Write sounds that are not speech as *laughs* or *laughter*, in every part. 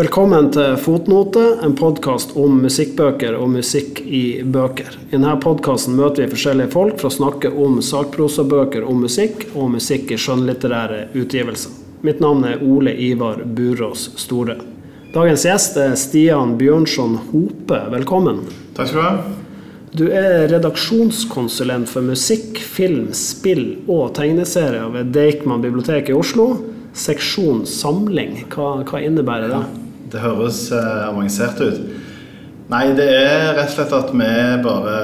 Velkommen til Fotnote, en podkast om musikkbøker og musikk i bøker. I denne podkasten møter vi forskjellige folk for å snakke om sakprosabøker om musikk, og musikk i skjønnlitterære utgivelser. Mitt navn er Ole Ivar Burås Store. Dagens gjest er Stian Bjørnson Hope. Velkommen. Takk skal du ha. Du er redaksjonskonsulent for musikk, film, spill og tegneserier ved Deichman bibliotek i Oslo. Seksjon samling, hva, hva innebærer det? Det høres eh, avansert ut. Nei, det er rett og slett at vi er bare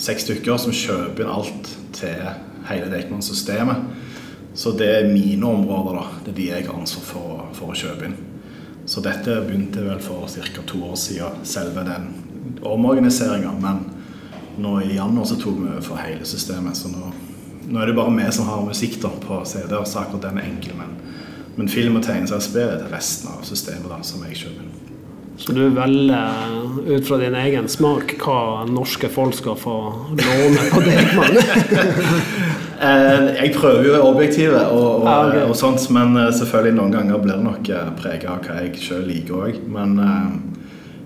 seks stykker som kjøper inn alt til hele Deichman-systemet. Så det er mine områder, da. Det er de jeg har ansvar for, for å kjøpe inn. Så dette begynte vel for ca. to år siden, selve den omorganiseringa. Men nå i januar så tok vi for hele systemet. Så nå, nå, er det bare vi som har musikk da, på CD-er, så akkurat den er enkel. Men, men film og tegneseriespill er til resten av systemet da, som jeg kjøper. Så du velger ut fra din egen smak hva norske folk skal få låne på deg, *laughs* mann? jeg prøver jo å være objektiv, og, og, ah, okay. og, sånt, men eh, selvfølgelig noen ganger blir det nok eh, prega av hva jeg sjøl liker òg. Men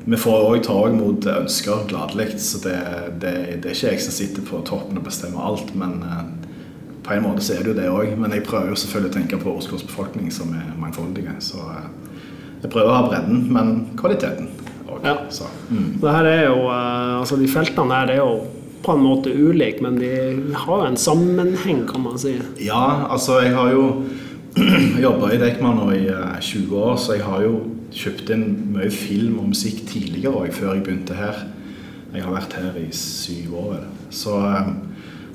vi får òg ta imot ønsker gladelig. Så det, det, det, er ikke jeg som sitter på toppen og bestemmer alt. Men uh, på en måte så er det jo det òg. Men jeg prøver jo selvfølgelig å tenke på Oslos befolkning, som er mangfoldige. Så uh, jeg prøver å ha bredden, men kvaliteten òg. Ja. Mm. Det her er jo, uh, altså De feltene her er jo på en måte ulike, men de har jo en sammenheng, kan man si. Ja, altså jeg har jo *clears throat* jobba i Deichman nå i 20 år, så jeg har jo kjøpt inn mye film og musikk tidligere òg, før jeg begynte her. Jeg har vært her i syv år. Så,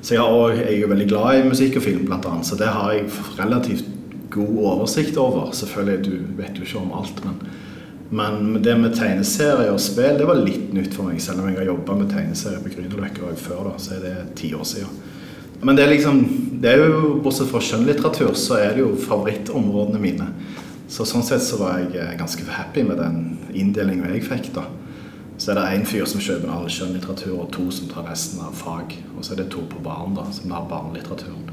så jeg, og jeg, er jo veldig glad i musikk og film, blant annet, så det har jeg relativt god oversikt over. Selvfølgelig, du vet jo ikke om alt, men, men det med tegneserier og spill det var litt nytt for meg. Selv om jeg har jobba med tegneserier på Grünerløkka før, da, så er det ti år siden. Men det er liksom, det er jo, bortsett fra skjønnlitteratur, så er det jo favorittområdene mine. Så sånn sett så var jeg ganske happy med den inndelingen jeg fikk. da. Så er det én fyr som kjøper all skjønnlitteratur, og to som tar resten av fag. Og så er det to på barn, da, som har barnelitteraturen.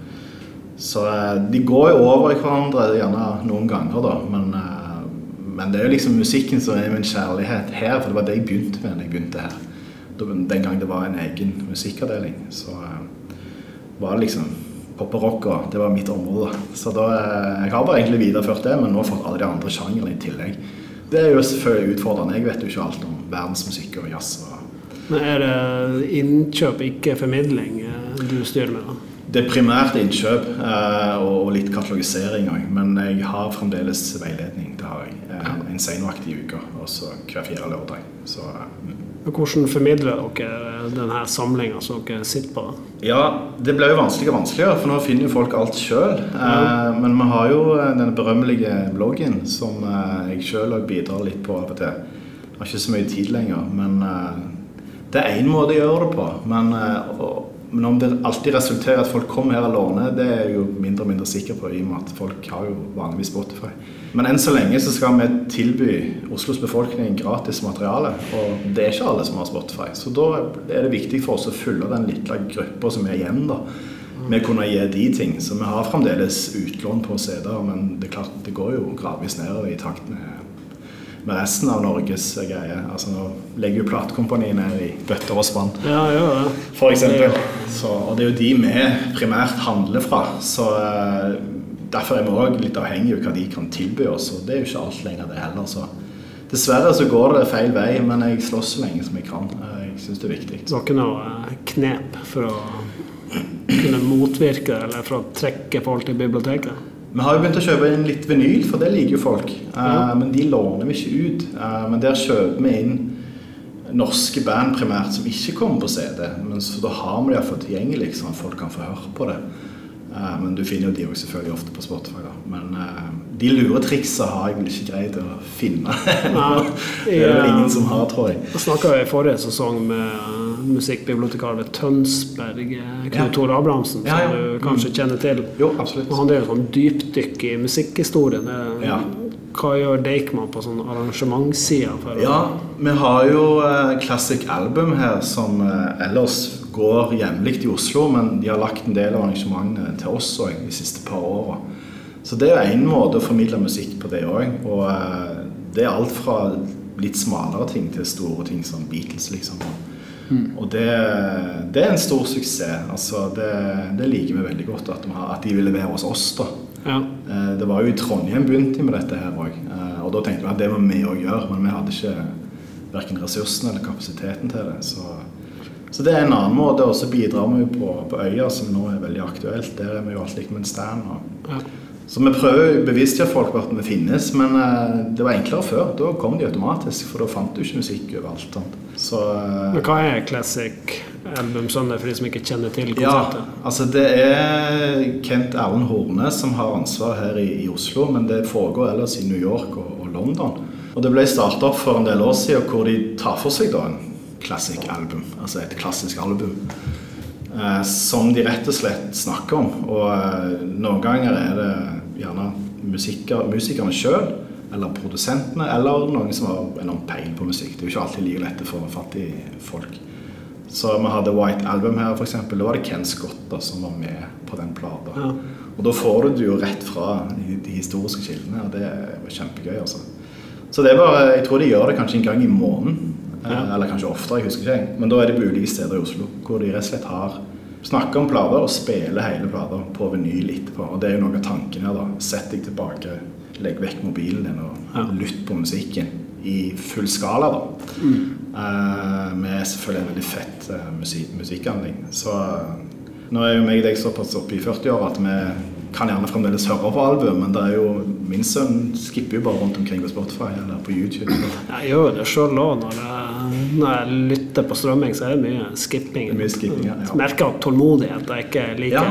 Så eh, de går jo over i hverandre gjerne noen ganger, da. Men, eh, men, det er jo liksom musikken som er min kjærlighet her, for det var det jeg begynte med da jeg begynte her. Den gang det var en egen musikkavdeling, så var det liksom pop og rock, og det var mitt område. Så da, eh, Jeg har bare egentlig videreført det, men nå fått alle de andre sjangrene i tillegg. Det er jo selvfølgelig utfordrende. Jeg vet jo ikke alt om verdensmusikk og jazz. Men Er det innkjøp, ikke formidling, eh, du styrer med? da? Det er primært innkjøp eh, og litt katalogisering òg. Men jeg har fremdeles veiledning. Det har jeg. En senvakt i uka, og så hver fjerde lørdag. Så mm. Hvordan formidler dere denne samlinga som dere sitter på? Ja, Det blir jo vanskeligere og vanskeligere, for nå finner jo folk alt sjøl. Eh, men vi har jo denne berømmelige bloggen som eh, jeg sjøl bidrar litt på av og til. Jeg har ikke så mye tid lenger, men eh, det er én måte å gjøre det på. Men, eh, men, om det alltid resulterer at folk kommer her og låner, det er jeg jo mindre og mindre sikker på, i og med at folk har jo vanligvis Spotify. Men enn så lenge så skal vi tilby Oslos befolkning gratis materiale. Og det er ikke alle som har Spotify. Så da er det viktig for oss å fylle den lille gruppa som er igjen, da. Med å kunne gi de ting. Så vi har fremdeles utlån på CD-er, men det klart det går jo gradvis nedover i takt med, med resten av Norges greie. Altså Nå legger jo platekompaniene i bøtter og spann, ja, ja, ja. for eksempel. Så, og det er jo de vi primært handler fra. Så eh, derfor er vi òg litt avhengig av hva de kan tilby oss, og det er jo ikke alt lenger, det heller. så Dessverre så går det feil vei, men jeg slåss så lenge som jeg kan. Jeg syns det er viktig. Du har ikke noe eh, knep for å kunne motvirke det, eller for å trekke folk til biblioteket? Vi har jo begynt å kjøpe inn litt vinyl, for det liker jo folk. Eh, ja. Men de låner vi ikke ut. Eh, men der kjøper vi inn norske band primært som ikke kommer på CD. Men så da har vi det iallfall tilgjengelig, sånn at folk kan få høre på det. Eh, men du finner jo de også selvfølgelig ofte på Spotify. Da. Men uh, de lure triksa har jeg vel ikke greid å finne. *laughs* det er jo ingen som har, tror jeg. Jeg snakka i forrige sesong med musikkbibliotekar ved Tønsberg, Knut. Tore Abrahamsen, som ja, ja. du kanskje mm. kjenner til. Jo, absolutt. Han driver sånn dypdykk i musikkhistorien. Ja. Hva gjør Deichman på sånn arrangementssida? Ja, vi har jo uh, Classic Album her, som uh, ellers går jevnlig i Oslo, men de har lagt en del av arrangementene til oss òg de siste par åra. Så det er én måte å formidle musikk på det òg. Og uh, det er alt fra litt smalere ting til store ting som Beatles, liksom. Og det, det er en stor suksess. Altså, det, det liker vi veldig godt, at, har, at de ville være hos oss. da. Ja. Eh, Det var jo i Trondheim begynte de med dette her òg. Og da tenkte vi at det må vi òg gjøre, men vi hadde ikke verken ressursene eller kapasiteten til det. Så, så det er en annen måte. Og så bidrar vi jo på, på Øya, som nå er veldig aktuelt. Der er vi jo alt likt med en stand. Og, Ja. så vi prøver å bevisstgjøre folk på at vi finnes, men eh, det var enklere før. Da kom de automatisk, for da fant du ikke musikk overalt. Så eh, Men hva er Classic Album sånn for de som ikke kjenner til ja, altså det er Kent Erlend Horne som har ansvar her i, i Oslo, men det foregår ellers i New York og, og London. Og det ble starta opp for en del år siden hvor de tar for seg da en classic album, altså et klassisk album. Eh, som de rett og slett snakker om. Og eh, noen ganger er det gjerne musiker, musikerne sjøl, eller produsentene, eller noen som har enormt peil på musikk. Det er jo ikke alltid like lett å få fatt i folk. Så vi hadde White Album her, f.eks. Da var det Ken Scott da, som var med på den plata. Ja. Og da får du det jo rett fra de, de historiske kildene, og det var kjempegøy. altså. Så det er bare, Jeg tror de gjør det kanskje en gang i måneden. Eller kanskje oftere. jeg husker ikke. Men da er det på ulike steder i Oslo hvor de rett og slett har snakker om plater og spiller hele plater på vinyl etterpå. Og det er jo noe av tanken her. da. Sett deg tilbake, legg vekk mobilen din og Ja. lytt på musikken i full skala. da. Eh, med selvfølgelig en veldig fett uh, musikk, musikkanlegg. Så uh, nå er jo meg og deg såpass oppe i 40-åra at vi kan gjerne fremdeles høre på album, men det er jo min sønn skipper jo bare rundt omkring på Spotify eller på YouTube. Jeg gjør jo det sjøl òg. Når, når jeg lytter på strømming, så er det mye skipping. Det mye skipping, ja, ja. Merker at tålmodighet er ikke like Ja.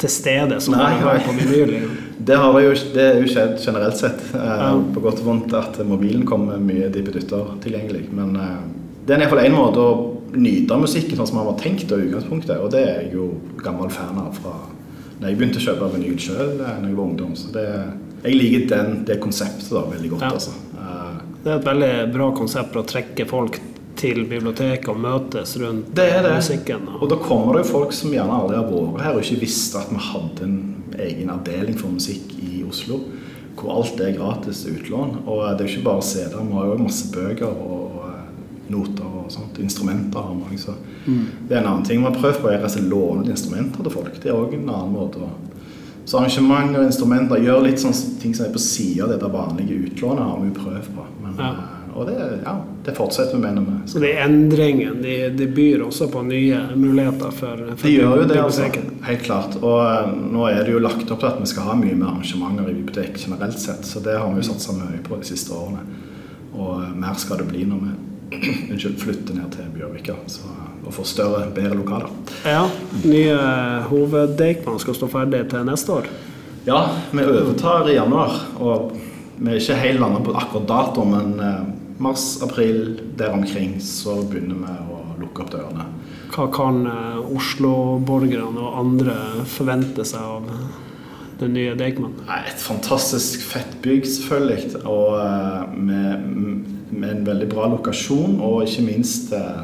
til stede som Nei, jeg har på vinyl. liksom. *laughs* Det har jo, det er jo skjedd generelt sett, eh, Ja. på godt og vondt, at mobilen kommer mye dippedutter tilgjengelig. Men eh, det er iallfall én måte å nyte musikken sånn som man var tenkt i utgangspunktet, og det er jeg jo gammel fan av fra jeg begynte å kjøpe vinyl sjøl da jeg var ungdom. Så det, jeg liker den, det konseptet da veldig godt, Ja. altså. Uh, Det er et veldig bra konsept for å trekke folk til biblioteket og møtes rundt Det er det. musikken. Og da kommer det jo folk som gjerne aldri har vært her og ikke visste at vi hadde en egen avdeling for musikk i Oslo. Hvor alt er gratis utlån. Og det er jo ikke bare CD-er, vi har jo masse bøker og eh, noter og sånt. Instrumenter har så. mm. Det er en annen ting man prøver på, er å låne instrumenter til folk. Det er òg en annen måte å Så arrangement og instrumenter gjør litt sånn ting som er på sida av det der vanlige utlånet, har vi prøvd på. Men, Ja. eh, Og det, ja, det fortsetter vi med når vi Så de endringene de, de byr også på nye muligheter for, for De gjør jo det, altså. Helt klart. Og eh, nå er det jo lagt opp til at vi skal ha mye mer arrangementer i bibliotek generelt sett, så det har vi jo satsa mye på de siste årene. Og eh, mer skal det bli når vi *clears throat* unnskyld, flytte ned til Bjørvika så, og få større, bedre lokaler. Ja, nye hoveddeichman skal stå ferdig til neste år. Ja, vi overtar i januar, og vi er ikke helt landa på akkurat dato, men eh, mars-april der omkring så begynner vi å lukke opp dørene. Hva kan eh, Oslo-borgerne og andre forvente seg av den nye Deichman? Et fantastisk fett bygg, selvfølgelig. Og eh, med, en veldig bra lokasjon, og ikke minst eh,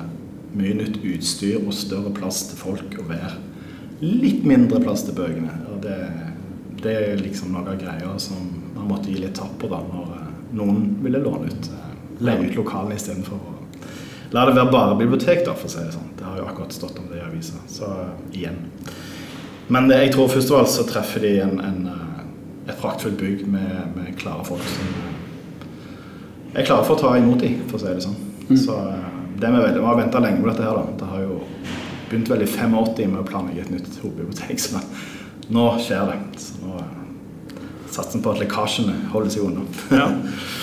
mye nytt utstyr og større plass til folk å være. Litt mindre plass til bøkene. Og det, det er liksom noe av greia som man måtte gi litt tapp på da når eh, noen ville låne ut. eh, Leie ut lokalene istedenfor å la det være bare bibliotek, da, for å si det sånn. Det har jo akkurat stått om det i avisa. Så igjen. Men jeg tror først og fremst så treffer de en, en, et praktfullt bygg med, med klare folk som eh, er klare for å ta imot dem, for å si det sånn. Så eh, det vi veldig, vi har venta lenge på dette her. da. Det har jo begynt vel i 85 med å planlegge et nytt hovedbibliotek, så nå skjer det. Så nå eh, satser vi på at lekkasjene holder seg unna. Ja.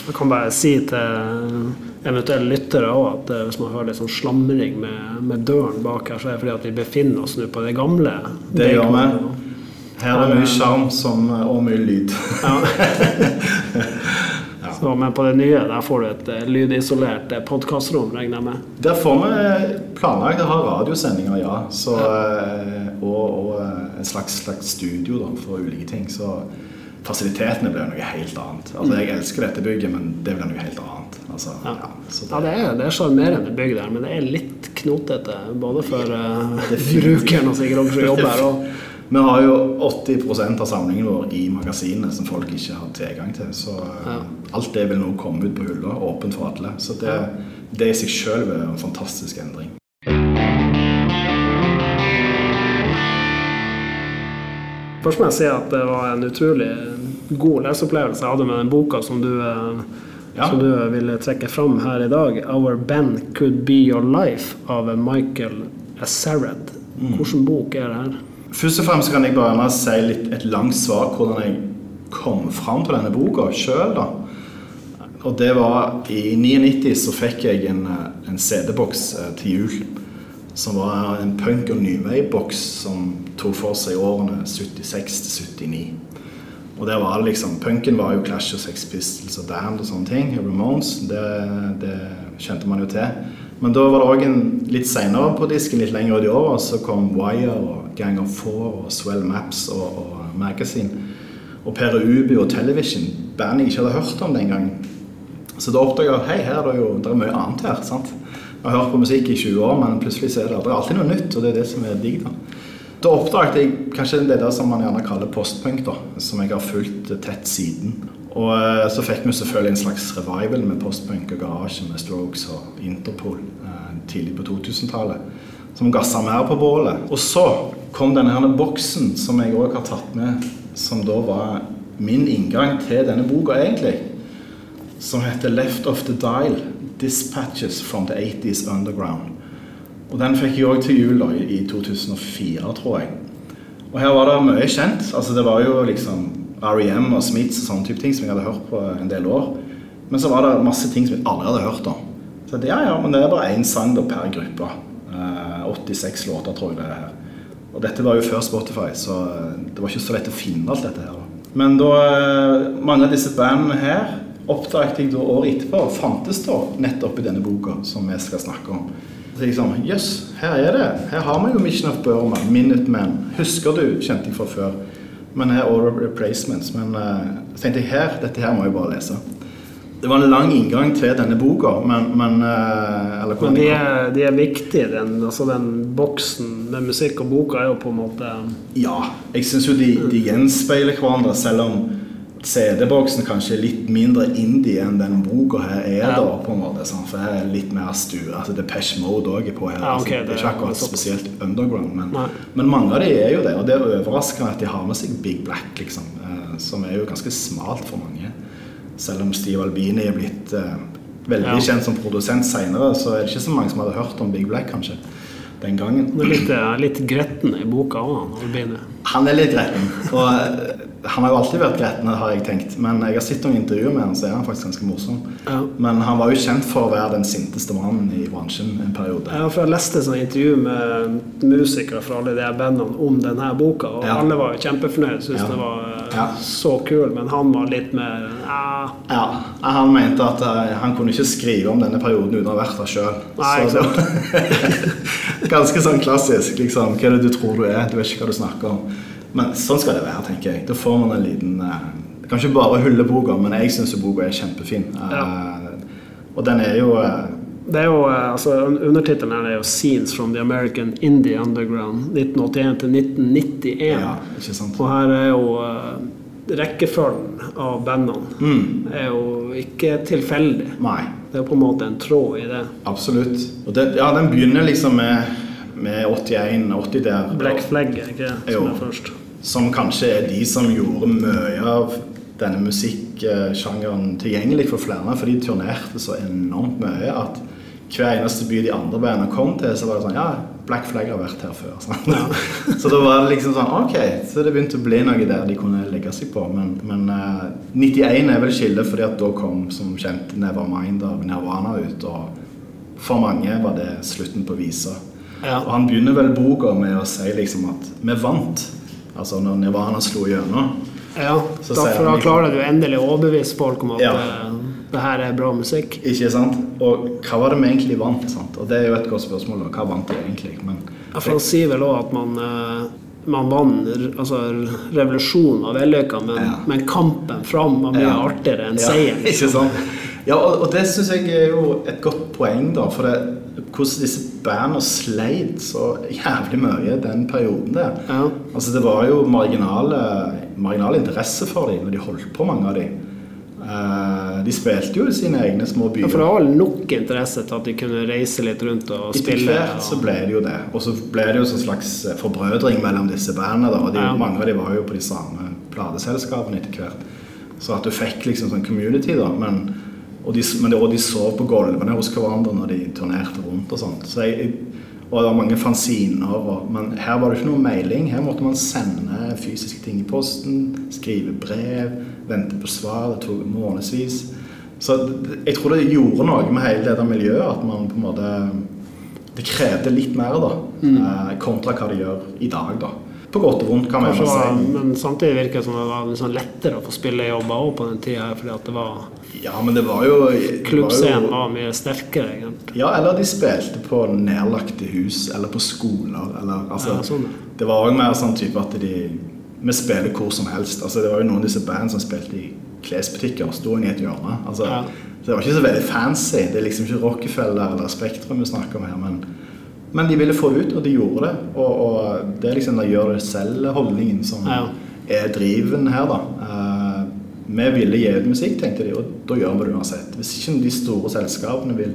Jeg kan bare si til eventuelle lyttere også at eh, hvis man hører litt sånn slamring med, med døren bak her, så er det fordi at vi befinner oss nå på det gamle. Det gjør vi. Her er det mye sjarm og mye lyd. Ja. *laughs* Så, men på det nye der får du et eh, lydisolert eh, podkastrom, regner jeg med. Der får vi planlagt å ha radiosendinger, ja. Så, eh, og, og en slags, slags studio da, for ulike ting. Så fasilitetene blir noe helt annet. Altså, Jeg elsker dette bygget, men det blir noe helt annet. Altså, Ja. ja, så Ja, det, det er, det er sjarmerende bygg der, men det er litt knotete. Både for *laughs* uh, brukeren og sikkert også som jobber her. *laughs* Vi har jo 80% av samlingen vår i magasinet som folk ikke har tilgang til. Så eh, Ja. alt det vil nå komme ut på hylla, åpent for alle. Så det, det i seg sjøl er en fantastisk endring. Først må jeg si at det var en utrolig god leseopplevelse jeg hadde med den boka som du, eh, Ja. som du ville trekke fram her i dag. 'Our Band Could Be Your Life' av Michael Assared. Hvilken bok er det her? Først og fremst kan jeg bare gjerne si litt, et langt svar hvordan jeg kom fram til denne boka sjøl. Og det var I 99 så fikk jeg en, eh, en CD-boks eh, til jul. Som var en punk- og nyvei-boks som tok for seg årene 76 til 79. Og der var det liksom, Punken var jo Clash og Sex Pistols og band og sånne ting. Ramones, det, det kjente man jo til. Men da var det òg litt seinere på disken, litt lenger ut i året, så kom Wire og Gang of Four og Swell Maps og, og Magazine. Og Per Ubi og Television, band jeg ikke hadde hørt om den gangen. Så da oppdaga jeg at hei, her er det jo det er mye annet her. sant? Jeg har hørt på musikk i 20 år, men plutselig så er det, det er alltid noe nytt, og det er det som er digg. Da Da oppdaget jeg kanskje det der som man gjerne kaller postpunk, som jeg har fulgt tett siden. Og eh, så fikk vi selvfølgelig en slags revival med postpunk og garasje med Strokes og Interpol eh, tidlig på 2000-tallet. Som gassa mer på bålet. Og så kom denne her boksen som jeg òg har tatt med, som da var min inngang til denne boka, egentlig som heter Left of the Dial Dispatches from the 80s Underground. Og Den fikk jeg òg til jul da, i i 2004, tror jeg. Og her var det mye kjent. Altså Det var jo liksom REM og Smiths og sånne type ting som jeg hadde hørt på en del år. Men så var det masse ting som jeg aldri hadde hørt om. Så jeg, ja, ja, men det er bare én sang da per gruppe. Eh, 86 låter, tror jeg det er her. Og dette var jo før Spotify, så eh, det var ikke så lett å finne alt dette her. Men da eh, mange av disse bandene her oppdaget jeg da året etterpå fantes da nettopp i denne boka som vi skal snakke om. Så jeg sånn, jøss, her er det. Her har vi jo Mission of Burma, Minutemen. Husker du, kjente jeg fra før. Men her er Order Replacements. Men uh, så tenkte jeg her, dette her må jeg bare lese. Det var en lang inngang til denne boka, men, men eh, Men de er, de er viktige. Den, altså den boksen med musikk og boka er jo på en måte Ja, jeg syns jo de, de gjenspeiler hverandre, selv om CD-boksen kanskje er litt mindre indie enn den boka her er, Ja. da, på en måte. Sånn, For her er litt mer stue. Altså Depeche Mode òg er på her. Ja, okay, altså, det, er ikke akkurat spesielt underground, men, men mange av de er jo det. Og det er overraskende at de har med seg Big Black, liksom. eh, som er jo ganske smalt for mange. Selv om Steve Albini er blitt eh, veldig Ja. kjent som produsent seinere, så er det ikke så mange som hadde hørt om Big Black, kanskje, den gangen. Han er litt, eh, litt gretten i boka òg, Albini. Han er litt gretten. Og eh, han har jo alltid vært gretten, har jeg tenkt. Men jeg har sett noen intervjuer med han, så er han faktisk ganske morsom. Ja. Men han var jo kjent for å være den sinteste mannen i bransjen en periode. Ja, for Jeg leste sånn intervju med musikere fra alle de bandene om denne boka, og Ja. alle var jo kjempefornøyd. Syntes Ja. det var eh, så kul, men han var litt mer ja, Ja, Han mente at eh, han kunne ikke skrive om denne perioden uten å ha vært der sjøl. *laughs* Ganske sånn klassisk. liksom, Hva er det du tror du er? Du vet ikke hva du snakker om. Men sånn skal det være, tenker jeg. Da får man en liten eh, Kan ikke bare hulle boka, men jeg syns boka er kjempefin. Ja. Og den er jo eh, Det er jo, eh, altså Undertittelen her er jo 'Scenes from the American Indie Underground 1981 til 1991'. Ja, ikke sant? Og her er jo eh, rekkefølgen av bandene Mm. er jo ikke tilfeldig. Nei. Det er på en måte en tråd i det. Absolutt. Og det, ja, den begynner liksom med, med 81-80 der. Black Flag ikke det som Jo. er først. Som kanskje er de som gjorde mye av denne musikksjangeren tilgjengelig for flere. For de turnerte så enormt mye at hver eneste by de andre bandene kom til, så var det sånn Ja, Black Flag har vært her før. Sånn. *laughs* så da var det liksom sånn Ok, så det begynte å bli noe der de kunne legge seg på. Men, men uh, 91 er vel skillet, fordi at da kom som kjent Nevermind av Nirvana ut. Og for mange var det slutten på visa. Ja. Og han begynner vel boka med å si liksom at vi vant. Altså når Nirvana slo gjennom. Ja, Så da, sier for han da liksom- klarer du endelig å overbevise folk om at Ja. eh, det her er bra musikk. Ikke sant? Og hva var det vi egentlig vant? sant? Og det er jo et godt spørsmål. Hva vant de egentlig? Men Ja, for han sier vel òg at man, eh, man vant altså, revolusjonen av vellykka, men, Ja. men kampen fram var mye Ja. artigere enn seieren. *laughs* ikke sant? Ja, og, og det syns jeg er jo et godt poeng, da. For det, hvordan disse bandene sleit så jævlig mye den perioden der. Ja. Altså Det var jo marginale, marginale interesse for dem når de holdt på, mange av dem. Uh, de spilte jo i sine egne små Ja, byer. for det var nok interesse til at de kunne reise litt rundt og Etter spille. hvert så ble det jo det. Og så ble det jo en slags eh, forbrødring mellom disse bandene. Og de, Ja. Mange av dem var jo på de samme plateselskapene etter hvert. Så at du fikk liksom sånn community, da. Men, og, de, men det, og de sov på gulvene hos hverandre når de turnerte rundt og sånt. Så jeg, og det var mange fanziner. Og, men her var det ikke noe mailing. Her måtte man sende fysiske ting i posten, skrive brev, vente på svar. Det tok månedsvis. Så jeg tror det gjorde noe med hele det der miljøet at man på en måte Det krevde litt mer, da. Mm. Kontra hva de gjør i dag, da. På godt og vondt, kan man si. men samtidig virker det som det var litt sånn lettere å få spille jobber òg på den tida, fordi at det var Ja, men det var jo Klubbscenen var var mye sterkere, egentlig. Ja, eller de spilte på nedlagte hus, eller på skoler, eller altså Ja, sånn. Det var òg mer sånn type at de Vi spiller hvor som helst. Altså, det var jo noen av disse band som spilte i klesbutikker, sto i et hjørne. Altså, Ja. Så det var ikke så veldig fancy. Det er liksom ikke Rockefeller eller Spektrum vi snakker om her, men, men de ville få det ut, og de gjorde det. Og, og det er liksom den gjør det selv-holdningen som Ja. er driven her, da. Vi ville gi ut musikk, tenkte de, og da gjør vi det uansett. Hvis ikke de store selskapene vil,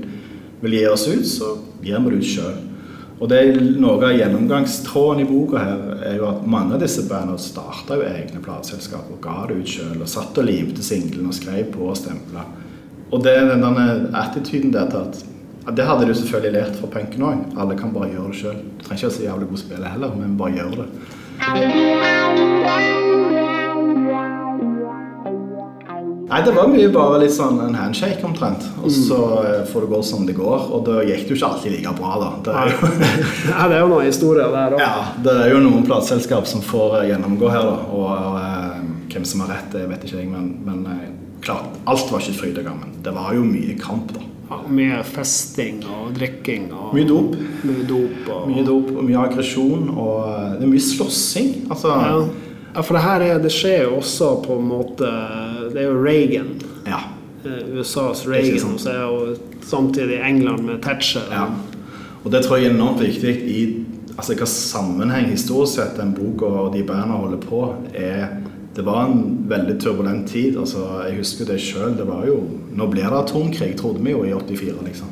vil gi oss ut, så gir vi det ut sjøl. Og det er noe av gjennomgangstråden i boka her er jo at mange av disse bandene starta jo egne plateselskap og ga det ut sjøl. Og satt og limte singlene og skrev på og stempla. Og det er den attityden der til at Det hadde du selvfølgelig lært fra punken òg. Alle kan bare gjøre det sjøl. Du trenger ikke være så jævlig god spiller heller, men bare gjør det. Nei, det var mye bare litt sånn en handshake omtrent. Og så eh, får det gå som det går. Og da gikk det jo ikke alltid like bra, da. Det er jo, *laughs* Ja, det er jo noen historier der òg. ja, det er jo noen plateselskap som får eh, gjennomgå her, da. Og, eh, hvem som har rett, det vet ikke jeg, men, men eh, klart, alt var ikke fryd og gammen. Det var jo mye kamp, da. Ja, mye festing og drikking og Mye dop. Mye dop og Mye dop og mye aggresjon, og det er mye slåssing. Altså, Ja. ja, for det her er, det skjer jo også på en måte Det er jo Reagan. ja. eh, USAs Reagan, og så er jo samtidig England med Thatcher. Ja. Og det tror jeg er enormt viktig i altså hva sammenheng historisk sett den boka og de bærene holder på, er Det var en veldig turbulent tid. altså Jeg husker det sjøl. Det var jo Nå blir det atomkrig, trodde vi jo i 84, liksom.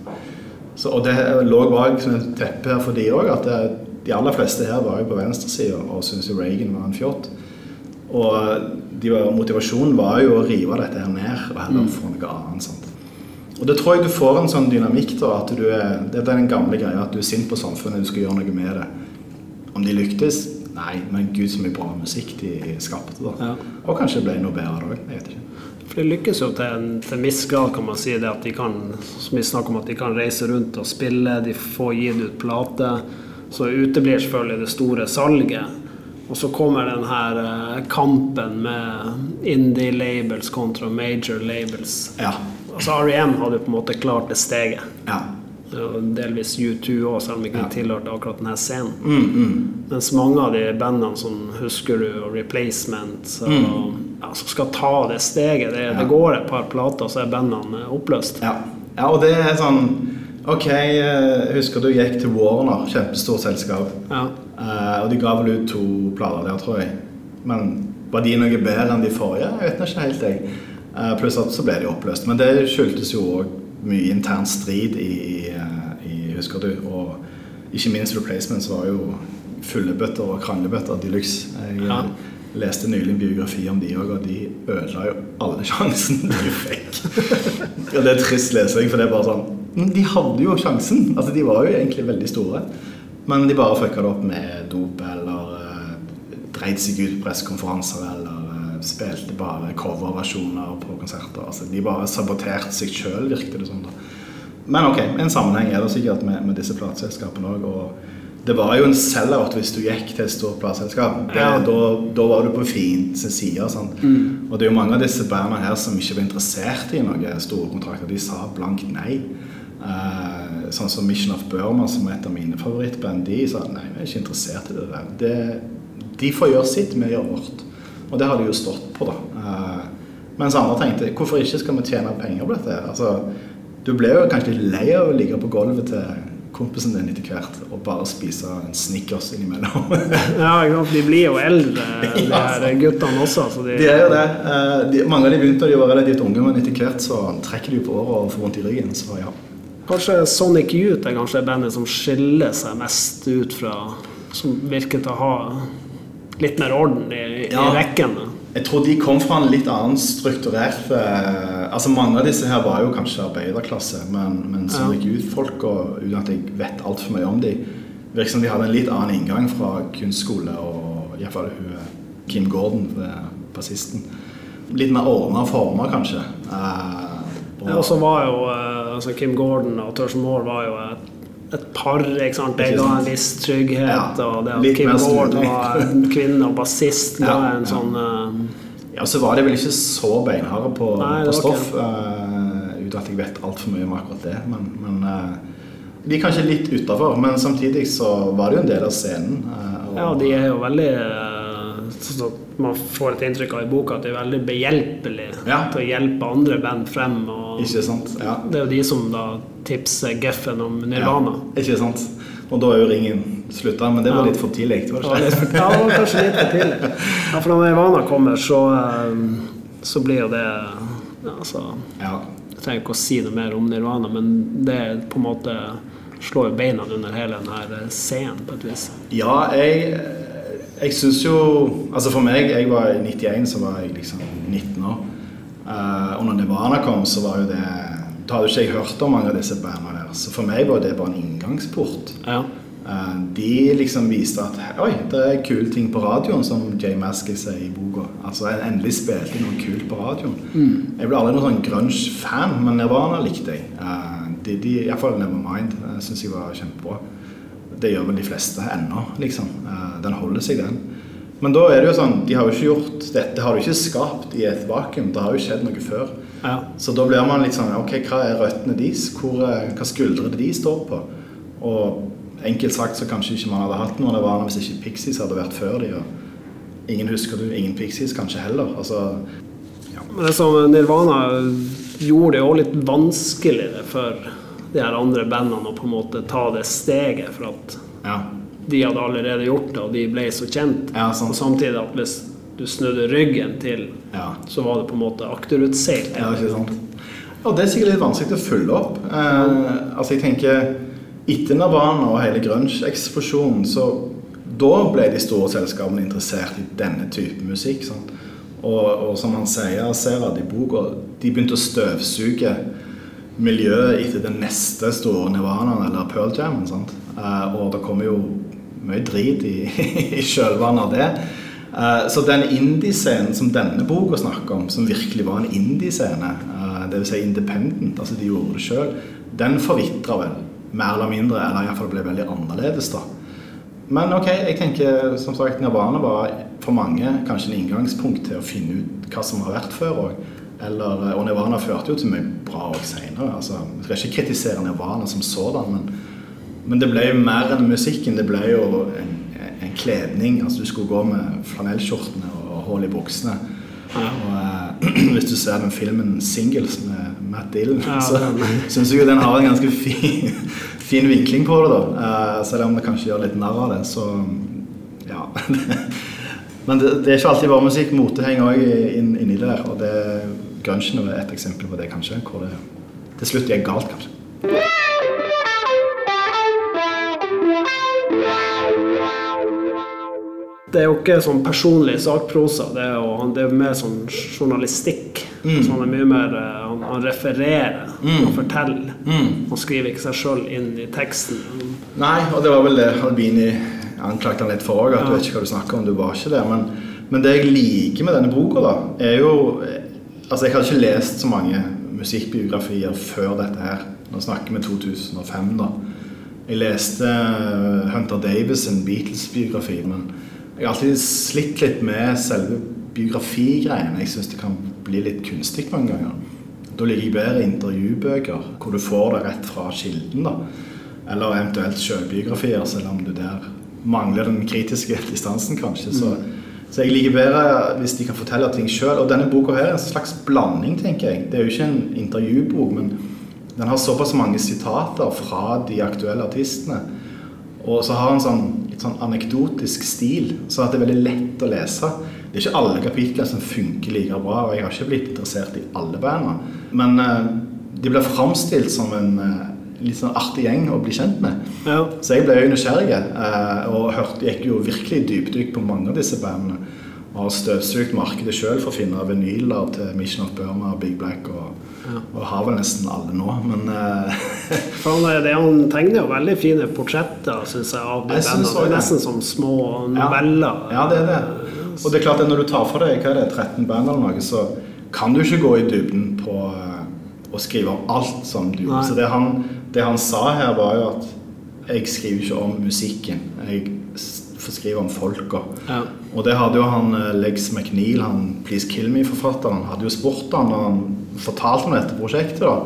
Så, og det lå bak som et teppe her for de òg, at det, de aller fleste her var jo på venstresida og syntes Reagan var en fjott. Og de var, motivasjonen var jo å rive dette her ned og heller få noe annet. sant? Og det tror jeg du får en sånn dynamikk da, at du er, Det er den gamle greia at du er sint på samfunnet, du skal gjøre noe med det. Om de lyktes? Nei, men gud så mye bra musikk de skapte. da. Ja. Og kanskje det ble noe bedre òg. Jeg vet ikke. For de lykkes jo til en, til en viss grad, kan man si, det at de kan som vi snakker om, at de kan reise rundt og spille, de får gitt ut plate. Så uteblir selvfølgelig det store salget. Og så kommer den her eh, kampen med indie-labels kontra major labels. Ja. Altså REM hadde jo på en måte klart det steget. ja. Og delvis U2 òg, selv om ikke ja. tilhørte akkurat denne scenen. Mm, mm. Mens mange av de bandene som Husker du og Replacement så, ja, som skal ta det steget det, det går et par plater, så er bandene oppløst. Ja. ja, og det er sånn Ok, jeg husker du gikk til Warner, kjempestort selskap. Ja. Uh, og de ga vel ut to plater der, tror jeg. Men var de noe bedre enn de forrige? Jeg vet ikke helt, jeg. Uh, pluss at så ble de oppløst. Men det skyldtes jo òg mye intern strid i, i, eh, Husker du? Og ikke minst Replacements var jo fullebøtter og kranglebøtter de luxe. Jeg eh, Ja. leste nylig en biografi om de òg, og de ødela jo alle *laughs* sjansen de fikk. *laughs* og det er trist lesing, for det er bare sånn De hadde jo sjansen. Altså, De var jo egentlig veldig store. Men de bare fucka det opp med dop eller uh, dreit seg ut på pressekonferanser eller uh, spilte bare coverversjoner på konserter. Altså, de bare saboterte seg sjøl, virket det som. da. Men ok, en sammenheng er det sikkert med, med disse plateselskapene òg. Og det var jo en sell-out hvis du gikk til et stort plateselskap. Ja. Da, da var du på fiendens side. sant? Og det er jo mange av disse bandene her som ikke var interessert i noen store kontrakter. De sa blankt nei. Eh, sånn som Mission of Burma, som er et av mine favorittband, de sa nei, vi er ikke interessert i det der. Det, de får gjøre sitt, vi gjør vårt. Og det har de jo stått på, da. Eh, mens andre tenkte hvorfor ikke skal vi tjene penger på dette? Altså, du ble jo kanskje litt lei av å ligge på gulvet til kompisen din etter hvert og bare spise en Snickers innimellom. *laughs* ja, de blir jo eldre, *laughs* de her guttene også. De, de, er jo det. Eh, de, mange av de begynte da de var relativt unge, men etter hvert så trekker de på året og får vondt i ryggen. Så ja. Kanskje Sonic Youth er kanskje bandet som skiller seg mest ut fra Som virker til å ha litt mer orden i, ja. i rekkene. Jeg tror de kom fra en litt annen strukturert eh, Altså Mange av disse her var jo kanskje arbeiderklasse, men, men Sonic ja. Youth-folka, uten at jeg vet altfor mye om de, virker som de hadde en litt annen inngang fra kunstskole og iallfall Kim Gordon, bassisten. Litt mer ordna former, kanskje. Eh, og, ja, så var jo eh, altså Kim Gordon og Tørsen Moore var jo et et par. ikke sant? Det ga en viss trygghet. Ja, og det at Kim Gordon var en kvinne og bassist ja, var en sånn uh, Ja, så var de vel ikke så beinharde på, på stoff, uh, uten at jeg vet altfor mye om akkurat det. Men, men uh, de er kanskje litt utafor, men samtidig så var det jo en del av scenen. Og, ja, de er jo veldig så man får et inntrykk av i boka at det er veldig behjelpelig ja. til å hjelpe andre band frem. ikke sant? Ja. Det er jo de som da tipser Geffen om Nirvana. Ja, ikke sant? Og da er jo ringen slutta, men det var litt for tidlig? Var det ja, det var kanskje litt for tidlig. Ja, for når Nirvana kommer, så, eh, så blir jo det altså, Jeg trenger ikke å si noe mer om Nirvana, men det på en måte slår jo beina under hele denne scenen på et vis. Ja, jeg jeg syns jo Altså for meg, jeg var i 91, så var jeg liksom 19 år. Uh, og når Nirvana kom, så var jo det Da hadde jo ikke jeg hørt om mange av disse bandene der. Så for meg var det bare en inngangsport. Ja. Uh, de liksom viste at oi, det er kule ting på radioen, som Jay Maskey sier i boka. Altså jeg endelig spilte noe kult på radioen. Mm. Jeg ble aldri noen sånn grunge-fan, men Nirvana likte jeg. Uh, de, de, Iallfall Nevermind uh, syns jeg var kjempebra. Det gjør vel de fleste ennå, liksom. Eh, den holder seg, den. Men da er det jo sånn, de har jo ikke gjort dette har du ikke skapt i et vakuum. Det har jo skjedd noe før. Ja. Så da blir man litt sånn Ok, hva er røttene deres? Hvor, eh, hva skuldre de står på? Og enkelt sagt så kanskje ikke man hadde hatt noen av det hvis ikke Pixies hadde vært før de. Og ingen husker du, ingen Pixies kanskje heller. Altså, ja. Men det som Nirvana gjorde det jo litt vanskeligere for de her andre bandene å på en måte ta det steget. For at ja. de hadde allerede gjort det, og de ble så kjent. Ja, og samtidig at hvis du snudde ryggen til, ja. så var det på en måte akterutseilt. Ja, ikke sant. Og det er sikkert litt vanskelig å følge opp. Eh, altså jeg tenker Etter Nirvana og hele grunge-eksplosjonen, så da ble de store selskapene interessert i denne type musikk. Sant? Og, og som han sier, ser at i boka, de begynte å støvsuge miljøet etter den neste store Nirvanaen eller Pearl Jam. Uh, og det kommer jo mye drit i, *laughs* i kjølvannet av det. Uh, så den indie-scenen som denne boka snakker om, som virkelig var en indie-scene, uh, dvs. Si independent, altså de gjorde det sjøl, den forvitra vel mer eller mindre, eller iallfall ble veldig annerledes. da. Men ok, jeg tenker som sagt Nirvana var for mange kanskje en inngangspunkt til å finne ut hva som har vært før òg. Eller, og Nirvana førte jo til mye bra òg seinere. Altså, jeg skal ikke kritisere Nirvana som sådan, men, men, det ble jo mer enn musikken. Det ble jo en, en kledning. Altså, du skulle gå med flanellskjortene og hull i buksene. Ja. Og, uh, *clears throat* hvis du ser den filmen 'Singles' med Matt Dillon, ja, så *laughs* syns jeg jo den har en ganske fin, *laughs* fin vinkling på det. da uh, Selv om det kanskje gjør litt narr av det. Så ja *laughs* Men det, det, er ikke alltid bare musikk. Mote henger òg inni der. Og det grunchen er et eksempel på det, kanskje. Hvor det til slutt gikk galt, kanskje. Det er jo ikke sånn personlig sakprosa, det er, jo, det er mer sånn journalistikk. Mm. Så han er mye mer eh, Han, han refererer, mm. han forteller. Mm. Han skriver ikke seg sjøl inn i teksten. Nei, og det var vel det Albini anklagte han litt for òg, at ja. du vet ikke hva du snakker om, du var ikke der. Men, men det jeg liker med denne boka, da, er jo Altså, jeg hadde ikke lest så mange musikkbiografier før dette her. Nå snakker vi 2005, da. Jeg leste eh, Hunter Davis' sin Beatles-biografi, men jeg har alltid slitt litt med selve biografigreiene. Jeg syns det kan bli litt kunstig mange ganger. Da liker jeg bedre intervjubøker, hvor du får det rett fra kilden. da. Eller eventuelt selvbiografier, selv om du der mangler den kritiske *laughs* distansen, kanskje. Så mm. Så jeg liker bedre hvis de kan fortelle ting sjøl. Og denne boka her er en slags blanding, tenker jeg. Det er jo ikke en intervjubok, men Den har såpass mange sitater fra de aktuelle artistene. Og så har den sånn, litt sånn anekdotisk stil, så at det er veldig lett å lese. Det er ikke alle kapitler som funker like bra, og jeg har ikke blitt interessert i alle bandene. Men eh, de blir framstilt som en eh, litt sånn artig gjeng å bli kjent med. Ja. Så jeg ble jo nysgjerrig, eh, og hørte, gikk jo virkelig dypdykk på mange av disse bandene. Og har støvsugd markedet sjøl for å finne vinyler til Mission of Burma Big Black. Og, Ja. og har vel nesten alle nå, men eh, *laughs* han, det, han tegner jo veldig fine portretter, syns jeg, av de synes bandene. Det er nesten som små noveller. Ja, det er det. Og det er klart at når du tar for deg hva er det, 13 band eller noe, så kan du ikke gå i dybden på eh, å skrive om alt som du gjorde Så det er han, det han sa her, var jo at jeg skriver ikke om musikken. Jeg skriver om folka. Ja. Og det hadde jo han eh, Legs McNeil, han Please Kill Me-forfatteren, hadde jo spurt han da han fortalte om dette prosjektet. da.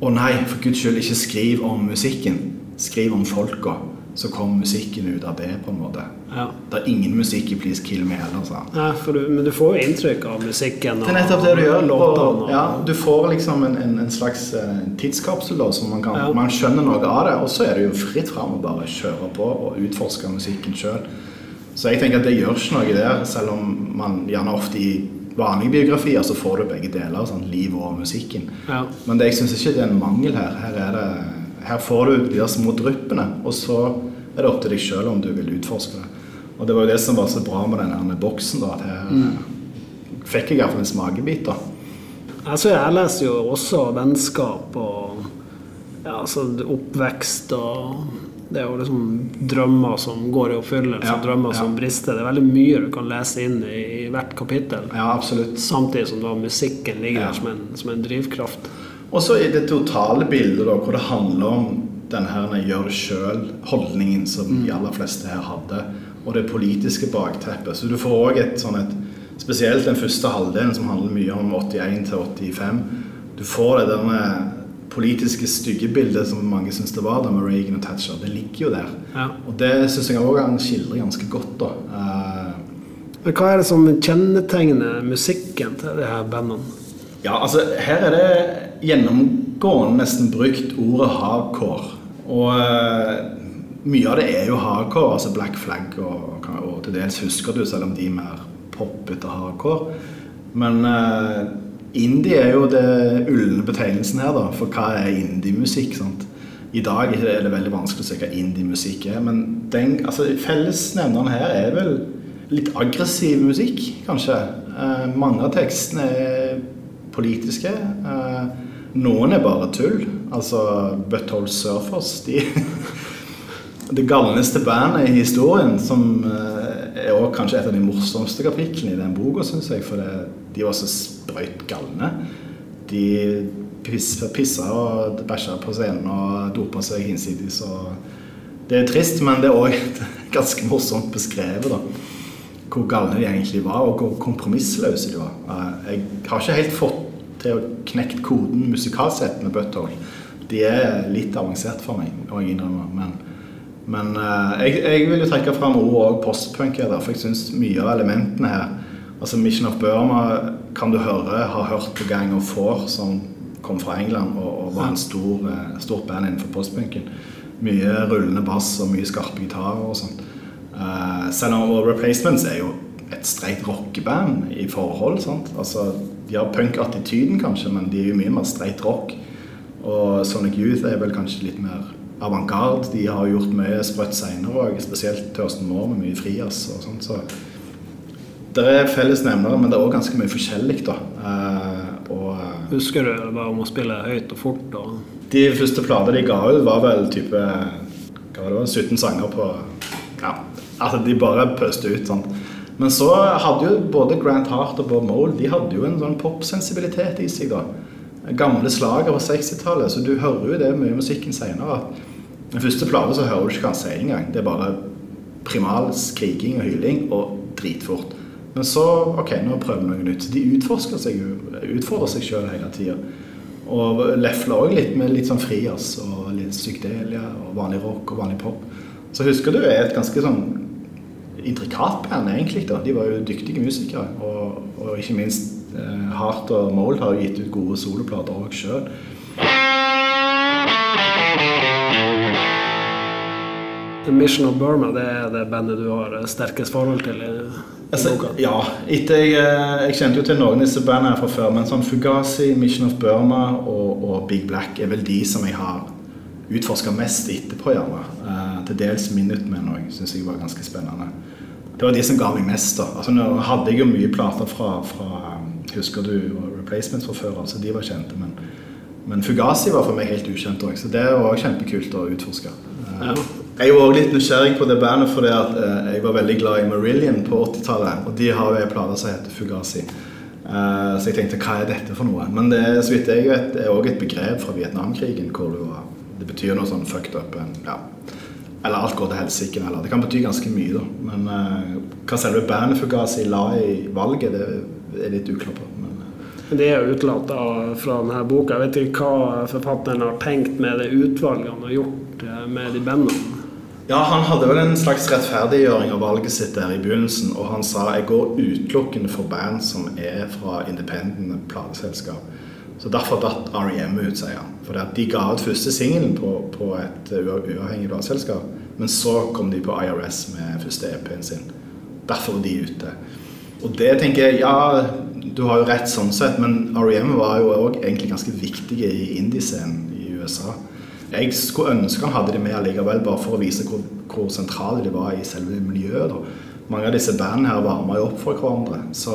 Å nei, for guds skyld, ikke skriv om musikken. Skriv om folka. Så kom musikken ut av det, på en måte. Ja. Det er ingen musikk i Please Kill Me heller, Så. Ja, du, men du får jo inntrykk av musikken Det er nettopp det du gjør. låtene. Og, Og, ja, du får liksom en, en, en slags eh, tidskapsel da, så man, kan, Ja. man skjønner noe av det. Og så er det jo fritt fram å bare kjøre på og utforske musikken sjøl. Så jeg tenker at det gjør ikke noe der, selv om man gjerne ofte i vanlige biografier så får du begge deler. Sånn, livet og musikken. ja. Men det, jeg syns ikke det er en mangel her. Her, er det, her får du de der små dryppene, og så er det opp til deg sjøl om du vil utforske det. Og det var jo det som var så bra med denne boksen, da, at her fikk jeg iallfall en smakebit. da. Altså, jeg leser jo også vennskap og ja, altså, oppvekst og det er jo liksom drømmer som går i oppfyllelse, Ja, drømmer ja. som brister. Det er veldig mye du kan lese inn i, i hvert kapittel. Ja, absolutt. Samtidig som da musikken ligger der som en, som en drivkraft. Og så i det totale bildet, da, hvor det handler om den her gjør det sjøl-holdningen som de aller fleste her hadde, og det politiske bakteppet. Så du får òg et sånn et Spesielt den første halvdelen, som handler mye om 81 til 85. Du får det der med politiske styggebildet som mange syns det var da med Reagan og Thatcher. Det ligger jo der. Ja. Og det syns jeg òg han skildrer ganske godt. da. Uh, Men hva er det som kjennetegner musikken til de her bandene? Ja, altså her er det gjennomgående nesten brukt ordet hardcore. Og eh, mye av det er jo hardcore, altså Black Flag og, og til dels husker du, selv om de er mer poppete hardcore. Men uh, indie er jo det ulne betegnelsen her, da, for hva er indie-musikk? sant? I dag er det veldig vanskelig å se hva indie-musikk er, men den, altså, fellesnevneren her er vel litt aggressiv musikk, kanskje. Uh, mange av tekstene er politiske. Eh, noen er bare tull. Altså Butthole Surfers. De *laughs* det galneste bandet i historien, som eh, er også kanskje et av de morsomste kapitlene i den boka, syns jeg. For det, de var så sprøyt galne. De piss, pissa og bæsja på scenen og dopa seg hinsides. Det er trist, men det er òg *laughs* ganske morsomt beskrevet. da hvor galne de egentlig var, og hvor kompromissløse de var. Eh, Jeg har ikke helt fått til å knekke koden musikalsett med Butthole. De er litt avansert for meg, må jeg innrømme. Men, men eh, jeg, jeg vil jo trekke fram ordet og postpunk her, for jeg syns mye av elementene her Altså Mission of Burma kan du høre, har hørt på Gang of Four, som kom fra England og, og var en stor, eh, stort band innenfor postpunken. Mye rullende bass og mye skarpe gitarer og sånt. Eh, selv om Replacements er jo et streit rockeband i forhold. sant? Altså, De har punk-attityden, kanskje, men de er jo mye mer streit rock. Og Sonic Youth er vel kanskje litt mer avantgarde. De har gjort mye sprøtt seinere òg, spesielt Thurston Moore med mye frijazz og sånt. Så det er felles nevnere, men det er òg ganske mye forskjellig, da. Uh, og eh, Husker du var om å spille høyt og fort? Og... de første platene de ga ut, var vel type var det, 17 sanger på Ja, altså de bare pøste ut. sånn. Men så hadde jo både Grant Hart og Bob Mole de hadde jo en sånn popsensibilitet i seg. da. Gamle slager fra 60-tallet, så du hører jo det mye musikken seinere. Den første plata så hører du ikke hva han sier engang. Det er bare primal skriking og hyling og dritfort. Men så ok, nå prøver vi noe nytt. De utforsker seg jo, utfordrer seg sjøl hele tida. Og lefler òg litt med litt sånn frijazz og litt psykedelia og vanlig rock og vanlig pop. Så husker du er et ganske sånn intrikat band, egentlig. da. De var jo dyktige musikere. Og, og ikke minst eh, Hart og Mold har jo gitt ut gode soloplater òg sjøl. Mission of Burma det er det bandet du har eh, sterkest forhold til? i, i altså, ja. Etter jeg, eh, jeg, kjente jo til noen av disse bandene fra før, men sånn Fugazi, Mission of Burma og, og Big Black er vel de som jeg har utforska mest etterpå, gjerne. Eh, til dels Minutemen òg, syns jeg var ganske spennende. Det var de som ga meg mest, da. Altså, nå hadde jeg jo mye plater fra, fra Husker du Replacements fra før, altså de var kjente, men, men Fugazi var for meg helt ukjent òg, så det var også kjempekult å utforske. Eh, Ja. Jeg var også litt nysgjerrig på det bandet fordi at eh, jeg var veldig glad i Marillion på 80-tallet. Og de har jo en plate som heter Fugazi. Eh, så jeg tenkte hva er dette for noe? Men det så vidt jeg vet, er også et begrep fra Vietnamkrigen. hvor det, var, det betyr noe sånn fucked up. en- Ja. Eller alt går til helsike. Det kan bety ganske mye, da. Men uh, hva selve bandet Fugazi la i valget, det er litt uklart på. Men, uh. Det er jo utelatt fra denne boka. Jeg vet ikke hva forfatteren har tenkt med det utvalget han har gjort eh, med de bandene. Ja, Han hadde vel en slags rettferdiggjøring av valget sitt der i begynnelsen. Og han sa jeg går utelukkende for band som er fra independent plateselskap. Så derfor datt R.E.M. ut, sier han. For de ga ut første singelen på, på et uavhengig plateselskap. Men så kom de på IRS med første EP-en sin. Derfor er de ute. Og det tenker jeg Ja, du har jo rett sånn sett, men R.E.M. var jo òg egentlig ganske viktige i indiescenen i USA. Jeg skulle ønske han hadde de med allikevel, bare for å vise hvor, hvor sentrale de var i selve miljøet. Da. Mange av disse bandene her varma jo opp for hverandre. Så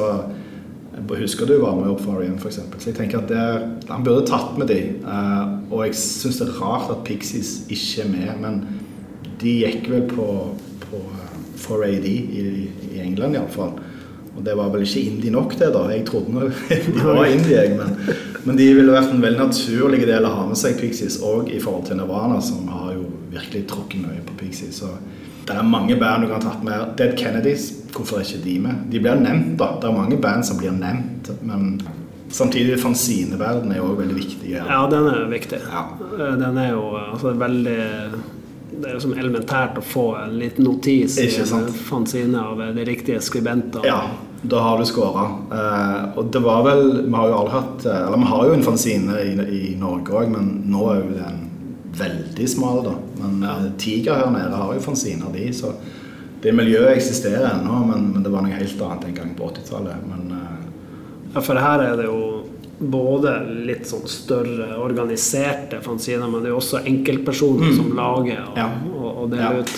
jeg husker du var jo opp for Arian, f.eks. Så jeg tenker at det, han burde tatt med de. Eh, og jeg syns det er rart at Pixies ikke er med, men de gikk vel på, på eh, 4AD i, i England iallfall. Og det var vel ikke indie nok, det, da. Jeg trodde nå *laughs* de var indie, jeg. Men, men de ville vært en veldig naturlig del å ha med seg Pixies òg i forhold til Nirvana, som har jo virkelig tråkket mye på Pixies. Så det er mange band du kan ha tatt med. Dead Kennedys, hvorfor er ikke de med? De blir nevnt, da. Det er mange band som blir nevnt, men samtidig fanzineverdenen er jo òg veldig viktig. Ja, den er viktig. Ja. Eh, Den er jo altså, veldig Det er jo som elementært å få en liten notis i en fanzine av de riktige skribentene. Ja, da har du scora. Eh, og det var vel Vi har jo alle hatt eh, Eller vi har jo en fanzine i, i Norge òg, men nå er jo den veldig smal, da. Men ja. Tiger her nede har jo fanziner, de, så det miljøet eksisterer ennå, men, men det var noe helt annet en gang på 80-tallet. Men eh, Ja, for her er det jo både litt sånn større organiserte fanziner, men det er jo også enkeltpersoner som lager og, Mm. Ja. og, og deler Ja. ut.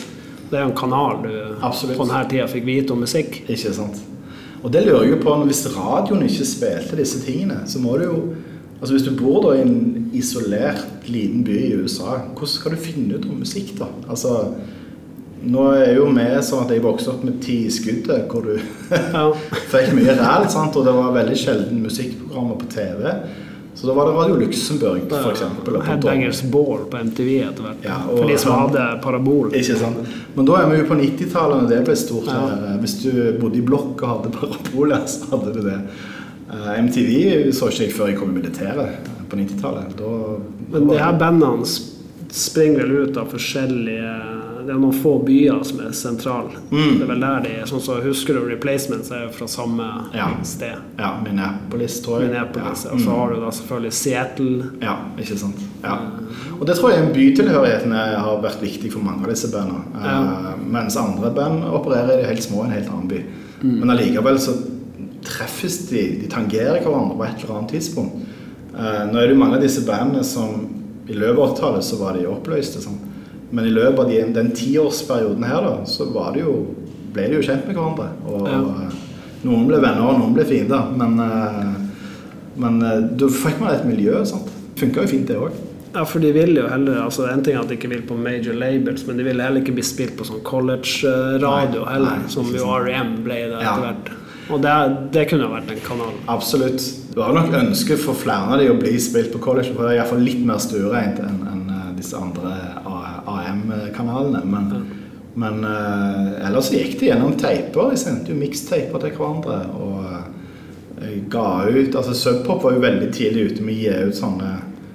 Det er jo en kanal du Absolutt. på denne tida fikk vite om musikk. Ikke sant? Og det lurer jeg på, hvis radioen ikke spilte disse tingene, så må du jo Altså Hvis du bor da i en isolert liten by i USA, hvordan skal du finne ut om musikk, da? Altså Nå er jo vi sånn at jeg vokste opp med Ti skuddet, hvor du *laughs* fikk mye ræl, sant? og det var veldig sjelden musikkprogrammer på TV. Så da var det Radio Luxembourg, på Headbangers Ball på MTV etter hvert. Ja, og- for de som hadde parabol. Ikke sant? Men da er vi jo på 90-tallet, og det ble stort. Ja. Hvis du bodde i blokk og hadde paraboler, *laughs* så hadde du det. Eh, MTV så ikke jeg før jeg kom i militæret eh, på 90-tallet. Men de her bandene springer vel ut av forskjellige Det er noen få byer som er sentrale. Mm. Det er vel der de er. Sånn så Husker du Replacements er jo fra samme Ja. sted. Ja, Minneapolis, tror jeg. Minneapolis. Ja. Og så Mm. har du da selvfølgelig Seattle. Ja, ikke sant. Ja. Og det tror jeg bytilhørigheten har vært viktig for mange av disse bandene. Eh, Ja. mens andre band opererer i det helt små i en helt annen by. Mm. Men allikevel så treffes de, de tangerer hverandre på et eller annet tidspunkt. Eh, nå er det jo mange av disse bandene som i løpet av 80-tallet så var de oppløste. Sånn. Men i løpet av de, den tiårsperioden her da, så var det jo, ble de jo kjent med hverandre. Og, Ja. eh, noen ble venner, og noen ble fiender. Men eh, men eh, da fikk man et miljø. sant? Funka jo fint, det òg. Ja, for de vil jo heller altså En ting er at de ikke vil på major labels, men de vil heller ikke bli spilt på sånn college-radio heller, nei, som jo. R.E.M. ble det Ja. etter hvert. Og det, det kunne jo vært en kanal. Absolutt. Det var nok ønske for flere av de å bli spilt på college, for det er iallfall litt mer stuereint enn enn, disse andre AM-kanalene. Men, men uh, ellers gikk de gjennom teiper. De sendte jo miksteiper til hverandre. Og uh, ga ut Altså Subpop var jo veldig tidlig ute med å gi ut sånne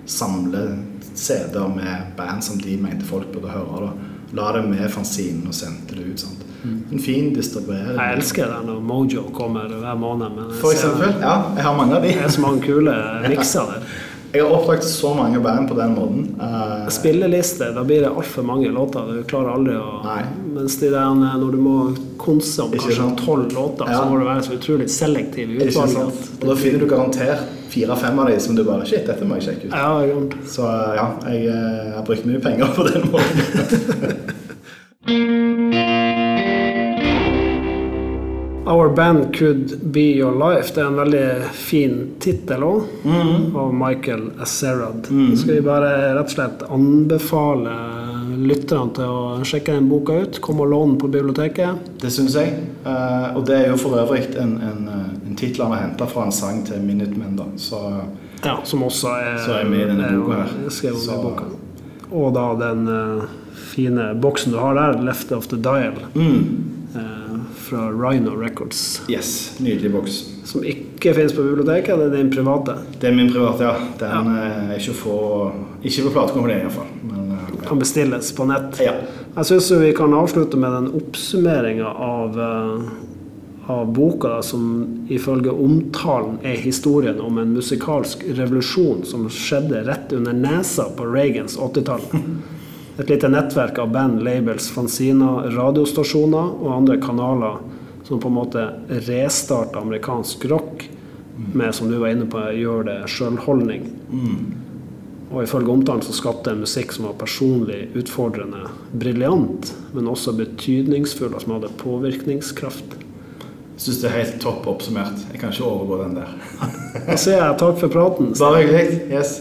samle-CD-er med band som de mente folk burde høre. da La det med fanzinen og sendte det ut. sant? En fin distribuering. Jeg elsker det når Mojo kommer hver måned. Men jeg For eksempel. Ja, jeg har mange av de. Det er så mange kule *laughs* mikser der. Jeg har oppdaget så mange band på den måten. Uh, Spilleliste, da blir det altfor mange låter. Du klarer aldri å Nei. Mens de der, når du må konse om Ikke kanskje tolv låter, Ja. så må du være så utrolig selektiv i ikke sant? utvalget. Og da finner du garantert fire-fem av de som du bare Shit, dette må jeg sjekke ut. Ja. Så ja, jeg eh, har brukt mye penger på den måten. *laughs* *laughs* Our Band Could Be Your Life. Det er en veldig fin tittel òg, av Michael Asserad. Skal vi bare rett og slett anbefale lytterne til å sjekke den boka ut? Kom og den på biblioteket. Det syns jeg. Eh, og det er jo for øvrig en, en, en tittel han har henta fra en sang til Minutemen, da. Så Ja, som også er, Så er med i denne boka her. skrevet i boka. Og da den eh, fine boksen du har der, 'Left of the Dial', mm, fra Rhino Records. Yes. Nydelig boks. Som ikke finnes på biblioteket, det er din private. Det er min private, ja. Den ja. er ikke å få Ikke på platekompaniet, iallfall. Men eh, Kan bestilles på nett. ja. Jeg syns vi kan avslutte med den oppsummeringa av, eh, av boka, da, som ifølge omtalen er historien om en musikalsk revolusjon som skjedde rett under nesa på Reagans 80-tall. *laughs* Et lite nettverk av band, labels, fanziner, radiostasjoner og andre kanaler som på en måte restarter amerikansk rock med, som du var inne på, gjør det sjølholdning. Og ifølge omtalen så skapte en musikk som var personlig utfordrende, briljant, men også betydningsfull, og som hadde påvirkningskraft. Jeg syns det er helt topp oppsummert. Jeg kan ikke overgå den der. Da sier jeg takk for praten. Bare hyggelig. Yes.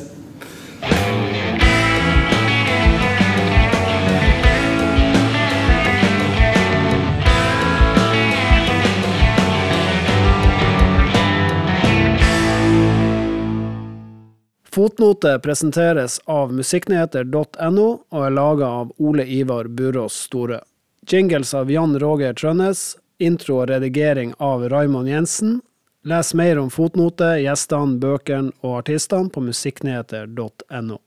Fotnote presenteres av musikknyheter.no og er laga av Ole Ivar Burås Store. Jingles av Jan Roger Trønnes. Intro og redigering av Raymond Jensen. Les mer om fotnote, gjestene, bøkene og artistene på musikknyheter.no.